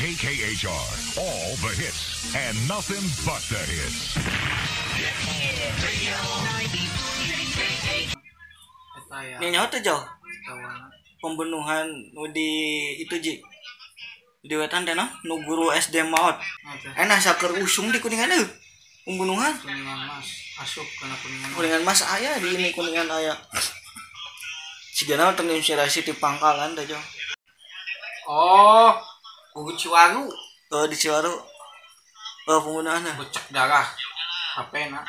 KKHR. All the hits and nothing but the hits. Ya. Nya nyawa tuh jauh pembunuhan nu di itu ji di wetan teh nah, nu guru SD maut Oke. enak saker usung di kuningan euy pembunuhan Kuningan mas. Asup karena kuningan mas. kuningan mas ayah di ini kuningan ayah si jana terinspirasi di pangkalan teh jauh Oh. Gugu Ciwaru. oh di Ciwaru oh pembunuhan Bucak darah. HP na.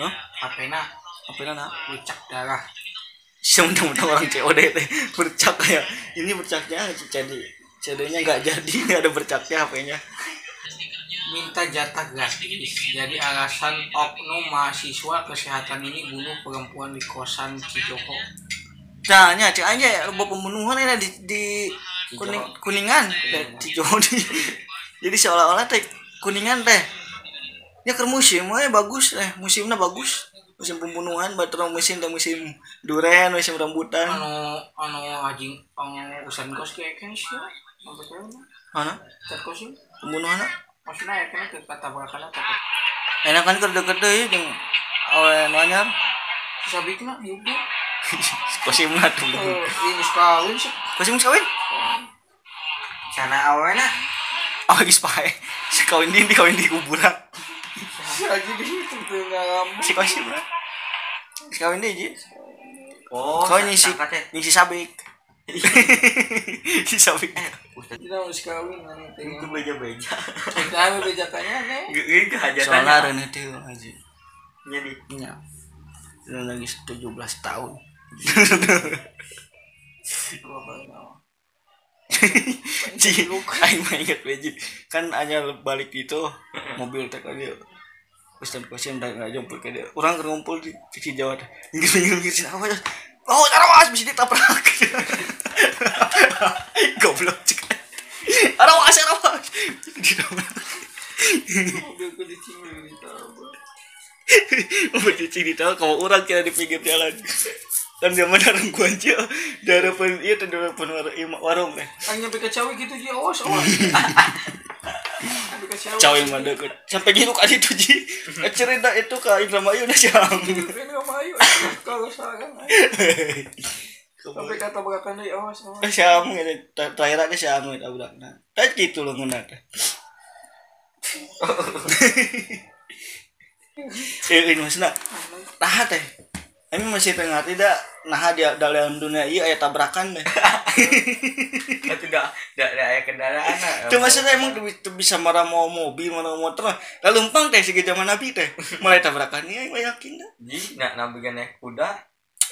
Hah? HP na. apa nama Bucak darah. sementara orang COD teh bercak kayak ini bercaknya jadi CD-nya nggak jadi nggak ada bercaknya HP-nya Minta jatah gratis. Jadi alasan oknum mahasiswa kesehatan ini bunuh perempuan di kosan Cijoko. Nah, nya aja robot pembunuhan ini di, di kuning, kuningan dan Jawa di- Jadi seolah-olah teh kuningan teh. Ya ke musim we bagus teh, musimnya bagus. Musim pembunuhan, batur musim teh musim duren, musim rambutan. Anu anu anjing anu usan kos kayak kan sih. Tuh? Mana? Kos. Pembunuhan Maksudnya ya kan ke kata bakal apa? Enak kan keur deket deui jeung awe nu anyar. Sabikna hidup. Kosimna tuh. Oh, ini sekali sih. Kosim kawin? Sana awalnya Oh, geus pae. Si kawin di di kawin di kuburan. lagi di situ tuh ngam. Si Kosim lah. Si kawin di ji. Oh, Kawin si sangkatnya. si sabik. si sabik. Kita harus kawin nanti. Itu beja-beja. Kita ambil bejakannya nih. Ini kehajatannya. Soalnya Rene teh aja. Jadi, Nya. Lu lagi 17 tahun. Ci, aing mah inget beji. Kan hanya balik itu mobil teh kan dia. Ustaz Kosim dan nggak jemput ke dia. Orang keur ngumpul di di Jawa teh. Sih apa ya? Oh, arawas bisa ditabrak. Goblok cik. Arawas arawas. Ditabrak. Mobilku dicingin gitu. Mobil di tahu kalau orang kira di pinggir jalan. Kan dia mana rengguan aja. Dari pun iya tuh dari pun warung deh. Hanya ke cawe gitu dia awas awas. Cawe. Cawe mana deket. Sampai gitu kan itu ji. Cerita itu ke Indramayu dah siang. Ini mau yuk. Kalau sekarang. Sampai kata berakan dia awas awas. Siang gitu. Terakhir ada siang gitu abrakna. Tak gitu loh ngena. Eh ini maksudnya. Nah teh. Ini masih tengah tidak nah dia dalam dunia iya aya tabrakan deh. tidak tidak ada ayah kendaraan. Itu maksudnya emang tuh bi- tuh bisa marah mau mobil, marah mau motor. Lalu lempang teh segi zaman Nabi teh. Mulai tabrakan ya, gue yakin dah. Jadi, nak nabigan naik kuda.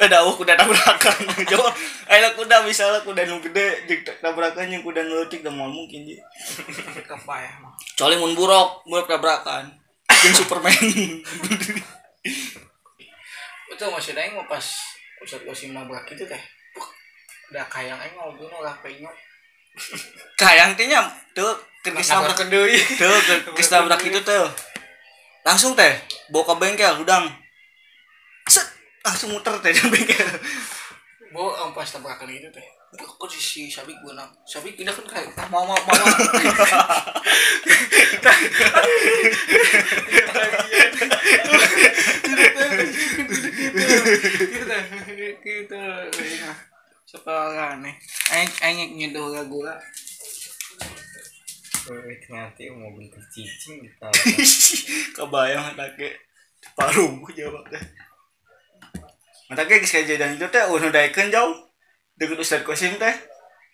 Eh dah, oh, kuda tabrakan. Jauh, ayo kuda misalnya kuda nu gede, jik tabrakan yang kuda nu leutik dah mau mungkin ji. Apa ya mah? Kecuali mun buruk, buruk tabrakan. Yang Superman. Masih ada yang mau pas Ustaz Kosim nabrak itu teh. Udah kayang aing mau bunuh lah penyok. Kayang teh nya tuh keris tabrak kedui. tuh keris tabrak itu tuh. Langsung teh bawa ke bengkel udang. Set, langsung muter teh di bengkel. Bo ang pas tabrakan itu teh. Kok si Sabik benang. Sabik tidak kan kayak ah, mama mama. Kita kita sekarang nih. Aing aing nyeduh lagu lah. Eh, ternyata mobil tercicing gitu. kebayang take paruh jawab teh mata ge geus kejadian itu teh udah daekeun jauh deket Ustaz Kosim teh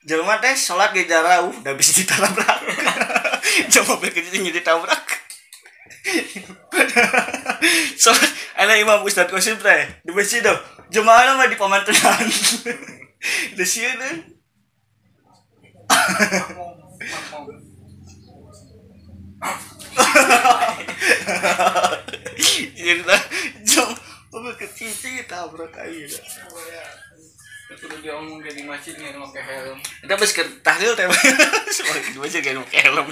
jelema teh salat ge jarauh da bisa ditabrak. Coba mobil kecil ditabrak. Salat ana imam Ustaz Kosim teh di masjid tuh. Jemaah mah di pamantenan di teh cerita jom mobil kecil sih tabrak aja Udah diomong di masjid nih pakai helm. kita bes ke tahlil teh. Di masjid kayak pakai helm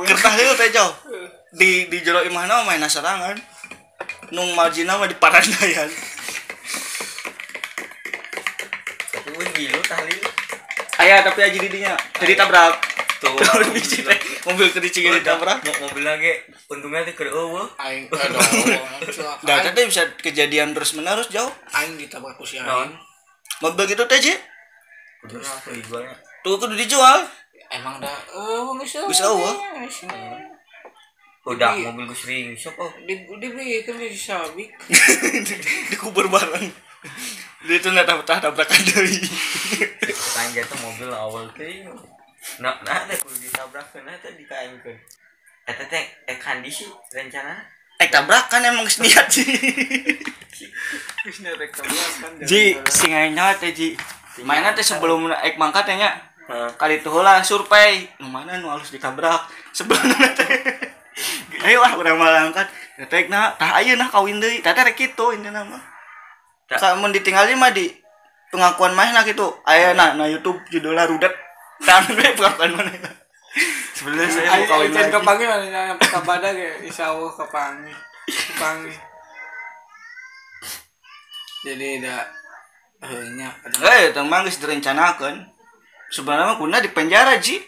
ke tahlil teh jauh di di jero imahna mah main nasarangan nung marjina mah di parandayan Tapi gue gilu tali. ayah tapi aja didinya. Jadi tabrak. Tuh. Mobil kericing ditabrak. Mo- mobil lagi untungnya teh keur eueuh aing aduh Nah, tadi bisa kejadian terus menerus jauh. aing ditabrak ku si aing Mobil gitu teh, Ji. udah apa dijualnya Tuh kudu dijual. emang dah eh geus Geus eueuh. udah mobil gue sering sok oh di dibeli kan di sabik Dikubur bareng. Dia itu nggak tabrak tabrakan deui. kain jatuh mobil awal teh nah nah teh kudu ditabrakkeun nah teh dikainkeun eta teh eh kandi sih rencana Eh tabrakan emang geus niat sih. geus kan Ji, sing aing nyawa teh Ji. Mainnya teh sebelum ek mangkat teh nya. Kali itu lah survei. Nu mana nu halus ditabrak. Sebelumnya teh. Ayo lah urang malah angkat. Teh nah, tah ayeuna kawin deui. Tah teh rek kitu intina mah. Samun ditinggalin mah di pengakuan mana gitu. Ayeuna na YouTube judulnya rudet. Tah pengakuan mana. Sebenarnya saya mau kawin lagi. mana nyampe ka badak ya insyaallah kepangi kepangi jadi da heunya Eh, itu mah geus direncanakeun. Sebenarnya kuna di penjara, Ji.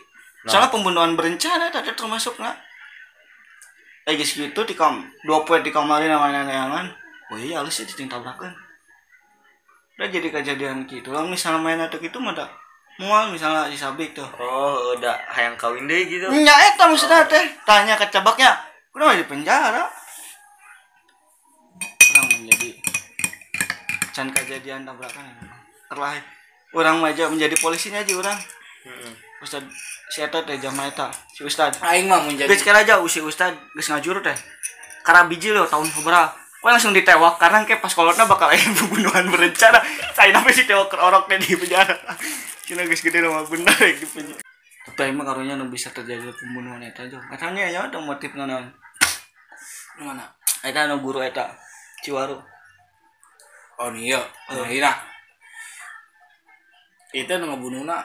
Soalnya pembunuhan berencana tadi termasuk nggak? Eh geus gitu di kam dua poin di kamar namanya neangan. Oh iya halus sih diting tabrakan. Udah jadi kejadian gitu lah misalnya main atau gitu mah mual misalnya di sabik tuh. oh udah hayang kawin deh gitu. Nya eta maksudnya teh. Tanya ke cabaknya, kenapa di penjara? Orang menjadi can kejadian tabrakan terlahir. Orang aja menjadi polisinya aja orang. Heeh. Ustad si eta teh jam eta si Ustad. Aing mah menjadi geus aja si Ustad geus ngajur teh. Karena biji lo tahun seberapa kok langsung ditewak karena kayak pas kolotna bakal aya pembunuhan berencana. Saya namanya si tewak orok teh di penjara? Cina geus gede nama bener ya di penjara tapi emang karunya nu bisa terjadi pembunuhan eta aja katanya ya ada motif naon mana eta nu guru eta Ciwaru. Oh iya oh iya. itu nu ngabunuhna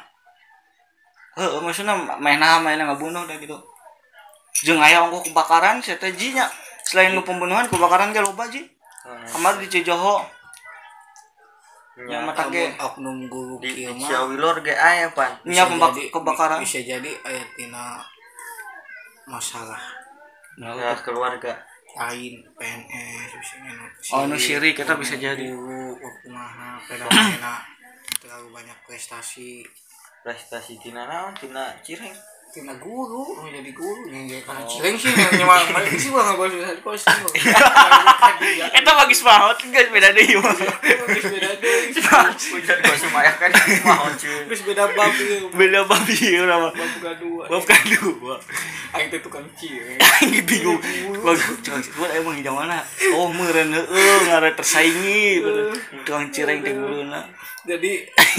Heeh, maksudnya main nama main ngabunuh dah gitu. Jeung aya kebakaran strateginya. Selain nu pembunuhan kebakaran ge loba ji. Kamar di Cijoho. Ya, Yang mata ge. Oknum guru di, Ciawilor ge aya pan. Nya kebakaran. bisa jadi aya tina masalah ya, keluarga. Lain PNS bisa Oh, nu sirik, eta bisa jadi. guru kumaha fenomena terlalu banyak prestasi. Prestasi tina naon? Tina cireng tina guru nu jadi guru yang jadi Oh. kana cireng sih yang nyewa mereka sih gua nggak boleh di kos Eta bagus banget, guys beda deui mah. Geus beda deui ujar gua sumaya kan mau cuy geus beda bab ieu Beda babi urang mah. bab gadua Bab kedua. aing teh tukang cireng Aing bingung. Bagus, gua emang di mana? Oh, meureun heueuh ngare tersaingi. Tukang cireng teh guruna. Jadi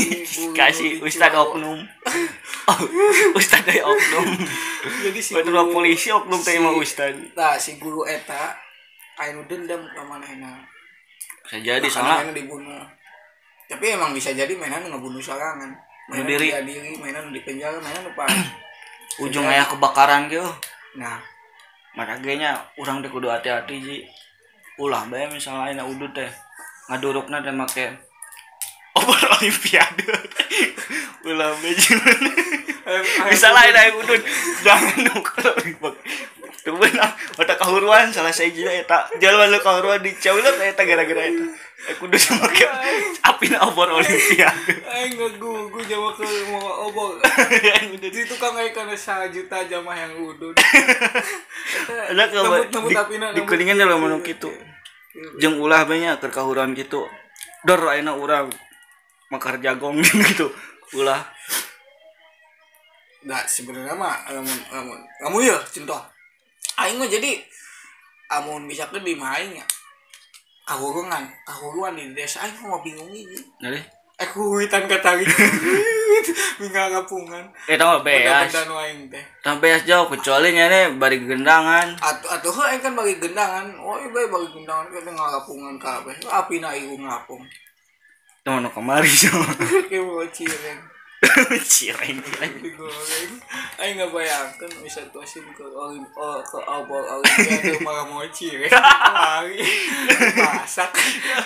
Kasih Ustad oknum. Oh, Ustad dari oknum. jadi si guru- polisi oknum teh mah Ustad. Nah, si guru eta anu dendam ka manehna. Bisa jadi Makanya mainan dibunuh. Tapi emang bisa jadi mainan ngebunuh sorangan. Mainan diri. diri, mainan di penjara, mainan depan. ujung aya kebakaran gitu. Nah, Maka nya urang teh kudu hati-hati ji. Ulah bae misalnya udud teh ngadurukna teh make obor olimpiade. Ulah ji. Misalnya ayeuna aing udud jangan nukul Tuh benar, otak kahuruan salah saya juga eta. Jalan lu kahuruan di cewek eta gara-gara eta. Aku kudu make api na obor olimpiade. aing ngegugu jawa ke mau obor. Di tukang aing kana 1 juta jamaah yang udud. ada Nembut-nembut di, kuningan dalam menu gitu jeung ulah banyak ke kahuruan gitu dor ayeuna urang makar jagong gitu ulah Nah, sebenarnya mah amun amun kamu ya contoh. Aing mah jadi amun bisa ke di main ya. Kahuruan, di desa aing mah bingung ini. jadi Aku huitan kata gitu. Mingga ngapungan. eh tau beas tau beas jauh kecuali nyane bari gendangan Atuh atuh heuh aing kan bagi gendangan. Oh, iya bagi gendangan kita ngalapungan kabeh. Api na ieu ngapung. Nono kemari so. Kayak mau cireng. cireng. cireng ayo nggak bayangkan bisa tosin ke olim oh, ke obor olimpiade malah mau cireng kemari. Masak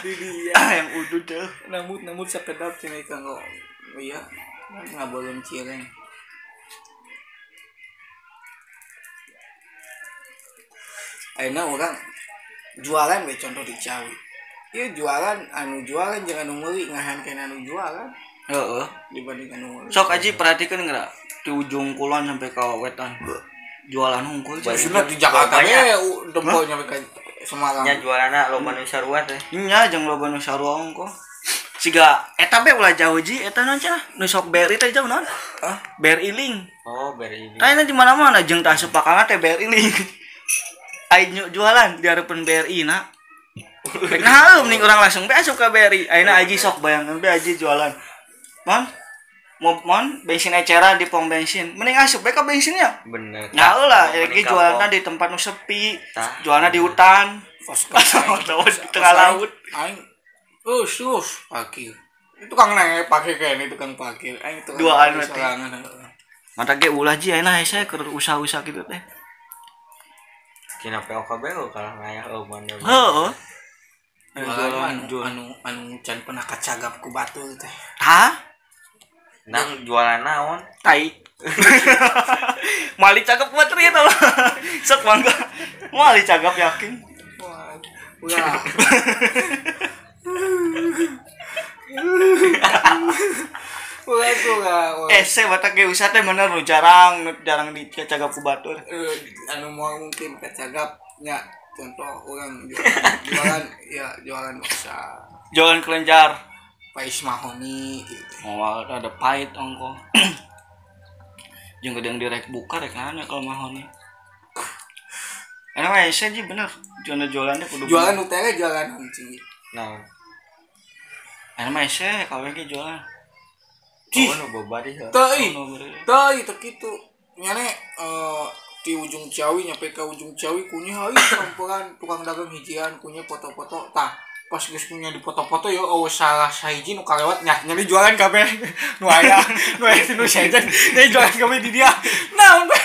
di dia. Ah yang udah deh Namun namun sekedar cina ikan kok. Iya. Nggak boleh cireng. Ayo orang jualan we contoh di cawit iya jualan anu jualan jangan meuli ngahan kena anu jualan heeh. Dibanding anu meuli sok aja perhatikan nggak di ujung kulon sampai ke wetan. Jualan hungkul Maksudnya di Jakarta Banyak. ya dempol nyampe ke Semarang. Nya jualanna lo manusia ruat teh nya jeung loba nu sarua ongko siga eta be ulah jauh ji eta naon cenah nu sok beri teh jauh naon? Ah beri link oh beri ini Tanya di mana-mana jeung tah sepakana teh BRI link. Aing jualan di harapan BRI na. Nah mending orang langsung be asup ka BRI. Ayeuna aji sok bayangkeun be aji jualan. Mon mau mon bensin eceran di pom bensin. Mending asup be ka bensinnya. bener Ya lah, jualanna Pom. di tempat nu sepi. Jualanna di hutan. Tahu di tengah laut. aing terus terus parkir itu kang nanya parkir kayak ini tukang parkir aing tukang Duaan berarti. heeh. Mata ge ulah ji ayeuna hese keur usaha-usaha gitu teh. Kina POKB lo kalau ngaya oh mana Heeh. Eh, jualan anu anu anu can pernah kacagap ku batu teh Hah? nang jualan naon? Tai. Mali cakep buat ria tau sok mangga. Mali cakep yakin. Wah ulah. Ulah eh saya batak ge usah teh bener lu jarang jarang di cakep ku batur Eh, anu mau mungkin kacagapnya contoh orang jualan, jualan ya jualan bisa jualan kelenjar. Pais mahoni gitu. Oh ada pahit ongko. Jeung gede yang direk buka rek nanya kalau mahoni. Enak saya ji bener. Jualan jualannya kudu jualan utara jualan anjing. Naon Enak mah saya kalau lagi jualan. Cih. oh nu boba di tai Oh, bener. tai di ujung Ciawi nyampe ke ujung Ciawi kunyah hai campuran tukang dagang hijian kunyah foto-foto tah pas geus kunyah di foto-foto yo awas salah sahiji nu kalewat nya nyari jualan kabeh nu aya nu aya nu sajen nyari jualan kabeh di dia? Naon teh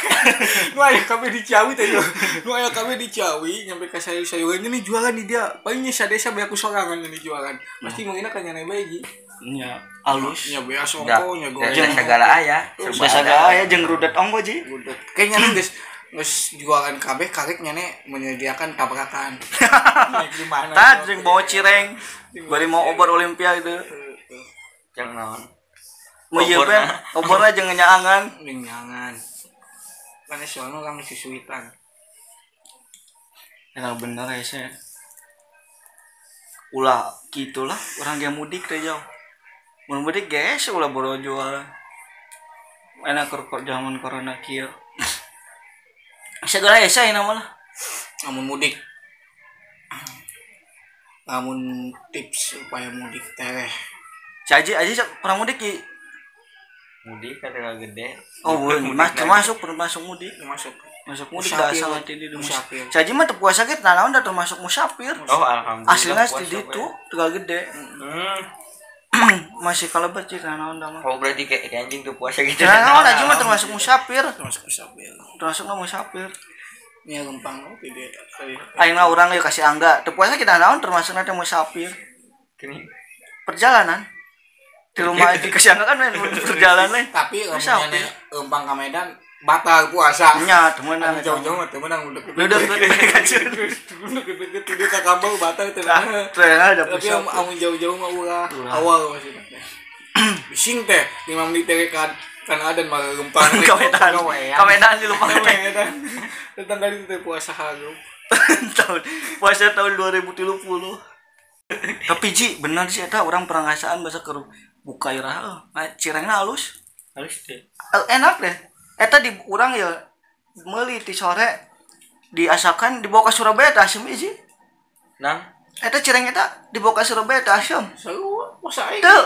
nu aya kabeh di Ciawi teh yo. Nu aya kabeh di Ciawi nyampe ka sayur-sayuran ini jualan di dia. Palingnya sadesa bae aku sorangan ini jualan. Pasti mungkin kan nyane bae ji nya alus. Nya beas Dah, ongko nya goreng. segala aya. Serba Biasa ada. gak ya jeung rudet ongko ji. Budak. Kayaknya nih guys jualan kabeh karek nyane menyediakan tabrakan. Naik di mana? Tah jeung bawa cireng. Bari mau obat olimpiade. Jeung naon. Mau Oborna. teh oborna jeung nyaangan Ning jangan. Kan soalnya orang susuitan. ya bener ya saya ulah gitulah. Orang yang mudik teh jauh mun mudik guys ulah boro jual. Enak kok zaman corona kieu segala ya saya nama lah. Namun mudik. Namun tips supaya mudik teh. caji aja pernah mudik ki? Mudik kan dengan gede. Oh Mudik mas termasuk termasuk mudik. Masuk. masuk mudik dah asal hati di Musafir. caji mah teu puasa nah naon dah termasuk musafir oh alhamdulillah aslinya di itu tegal gede. Hmm. masih kalau berarti nah naon dah mah oh berarti kayak kayak anjing tuh puasa gitu nah naon aja mah termasuk musafir Masuk musafir. termasuk nggak musafir Ini gampang oh tidak. Ayeuna orang yuk kasih angga. Teu puasa kita naon termasuk nanti musafir. Gini. Perjalanan. Di rumah di kasih angga kan main perjalanan. Tapi Musafir. empang ke Medan batal puasa. Nya temenan Anu jauh-jauh mah temenan udah Lu udah. Udah deket dia ke kabel batal itu. Ada Tapi yang amun jauh-jauh mah ulah awal maksudnya. Bising teh 5 menit teh kan kan ada malah gempang. Kawetan. Kawetan di lupa Kawetan. Tentang kali itu teh puasa halu. tahun puasa tahun 2030. Tapi Ji, bener sih eta orang pernah ngasaan bahasa ke buka iraha. Nah, cirengna halus. halus deh Eh, Enak deh. Eta di urang ya meuli ti sore diasakan dibawa ke Surabaya teh asem Ji. nang Eta cireng eta dibawa ke Surabaya teh asem. Seru puasa aing. Tuh,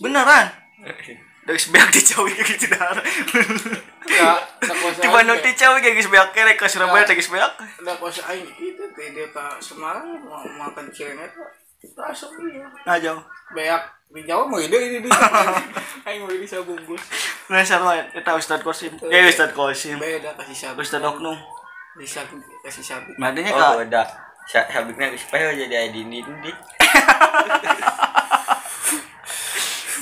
beneran. Dari sebeak dicawi kayak gitu dah. Ya, tak puasa. Tiba aing nu teh. dicawi kayak gitu sebeak kere ke Surabaya teh sebeak. Udah puasa aing itu teh dia ke Semarang mau makan cireng eta. Rasa dia. Nah jauh. Beak di Jawa mau ide ini di. Aing mau bisa bungkus. Nah sarwa eta Ustad Kosim. Ya Ustad Kosim. Beda kasih sabit. Ustad Oknum. Bisa kasih sabit. Madanya oh kak beda Sa- sabiknya supaya jadi ID ini di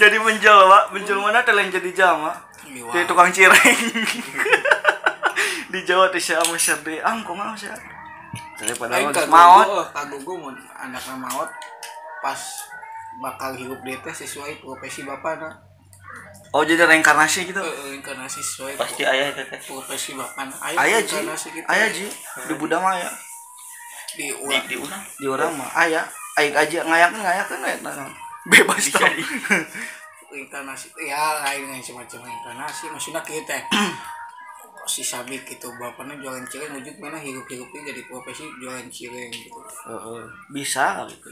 jadi menjual pak menjual mana teh lain jadi jama jadi tukang cireng di Jawa saya sama Serdi angko mau sih daripada Aing geus kagugu anakna maot pas bakal hidup dia teh sesuai profesi bapana oh jadi reinkarnasi gitu? Eh, inkarnasi sesuai pasti ayah itu teh. profesi bapana ayah ji. inkarnasi gitu. Ayah ji. Di budak mah aya di di ulah di urang. Di orang mah. Ayah. Aing aja ngayakeun ngayakeun we nah. bebas Bisa tau di- inkarnasi ya lain dengan semacam inkarnasi maksudnya kita si sabik gitu bapaknya jualan cireng wujud mana hidup hidupnya jadi profesi jualan cireng gitu. Heeh, bisa gitu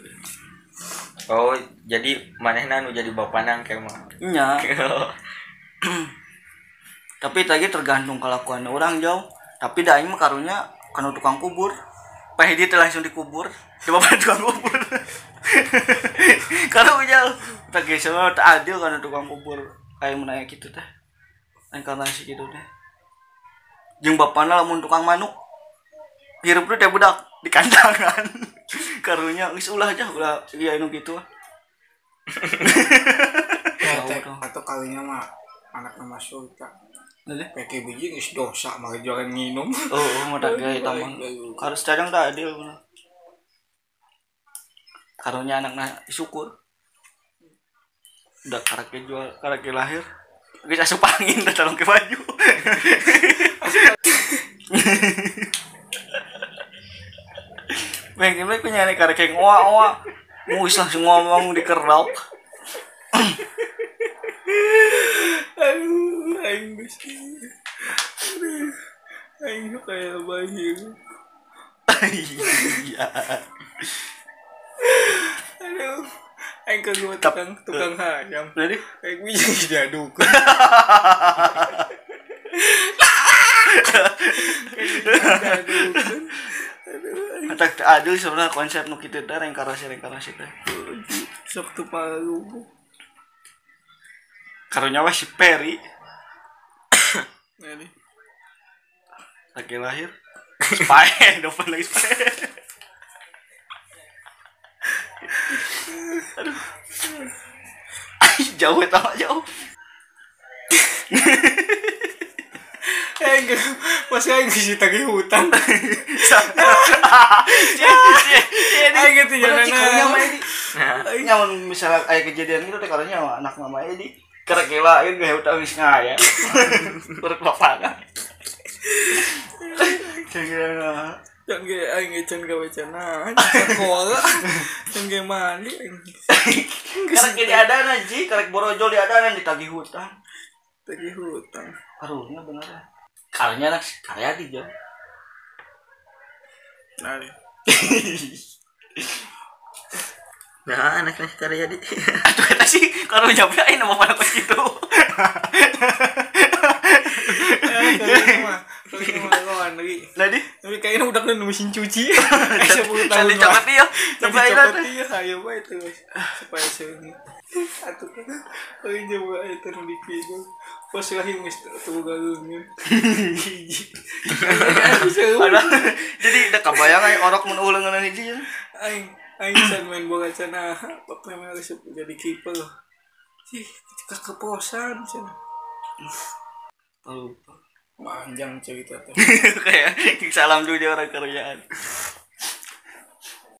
oh jadi manehna nu jadi bapanang kayak mah? Nya. Tapi tadi tergantung kelakuan orang jauh tapi dah mah karunya kana tukang kubur. Pak Hedi teh langsung dikubur. Coba pada tukang kubur. Kalau ujal tak mah teu adil kana tukang kubur. Aing mun aya kitu teh. Inkarnasi gitu teh. Jeung bapana lamun tukang manuk hirup teh budak di kandangan karunya geus ulah aja ulah iya anu gitu ya, teh, tuh. atau kalinya mah anak nama sultan Nanti? pakai biji geus dosa mah jualan minum Oh, oh mau tak gaya tamang. Harus cadang tak adil bener. Karunya anaknya syukur. Udah karakter jual, karakter lahir. Geus asup angin dah tolong ke baju. Bang, gimana punya nih karakter ngoa ngoa. Muis langsung ngomong di kerok. aduh aing Aduh, aing kayak bayi Iya. aduh aing ke gua tukang tukang hayam Jadi, aing biji jaduk tak adil sebenarnya konsep nu kitu teh reinkarnasi reinkarnasi teh. sok tuh palu Karunya mah si Perry lagi lahir Spy, double lagi Spy. Aduh. jauh tau jauh. aing ke masih aing geus tagih hutang aing gitu Edi. Nyaman misalnya kayak kejadian itu teh karunya mah anak nama Edi. Karena kela ini gak utang wis ngaya. Urut bapak. Kira-kira Jangan kayak aing ecan gawe cenah. Sekolah. Jangan kayak mandi aing. karena kini ada nanti, karena borojol di ada ditagih hutang. Tagih hutang. Karunya bener ya. Karunya anak kaya di jauh. Nah, nah anaknya karya di Aduh eta sih kalau nyampe aing nama mana kos gitu. lagi. Ladi, Tapi kayaknya udah kena mesin cuci. Kayak 10 tahun. tadi coklat dia. Coba teh. iya ayo bae itu. Supaya sini. Atuh kan. Aing coba itu nu dipikir. Pas lahir mesti tuh galungnya. Jadi udah kebayang aing orok mun uleung ngeunah hiji. ya. Aing aing san main bola cenah. Memang harus jadi kiper. Sih, ketika keposan cenah. Tahu. Panjang cerita teh. Kayak salam dulu dia orang kerjaan.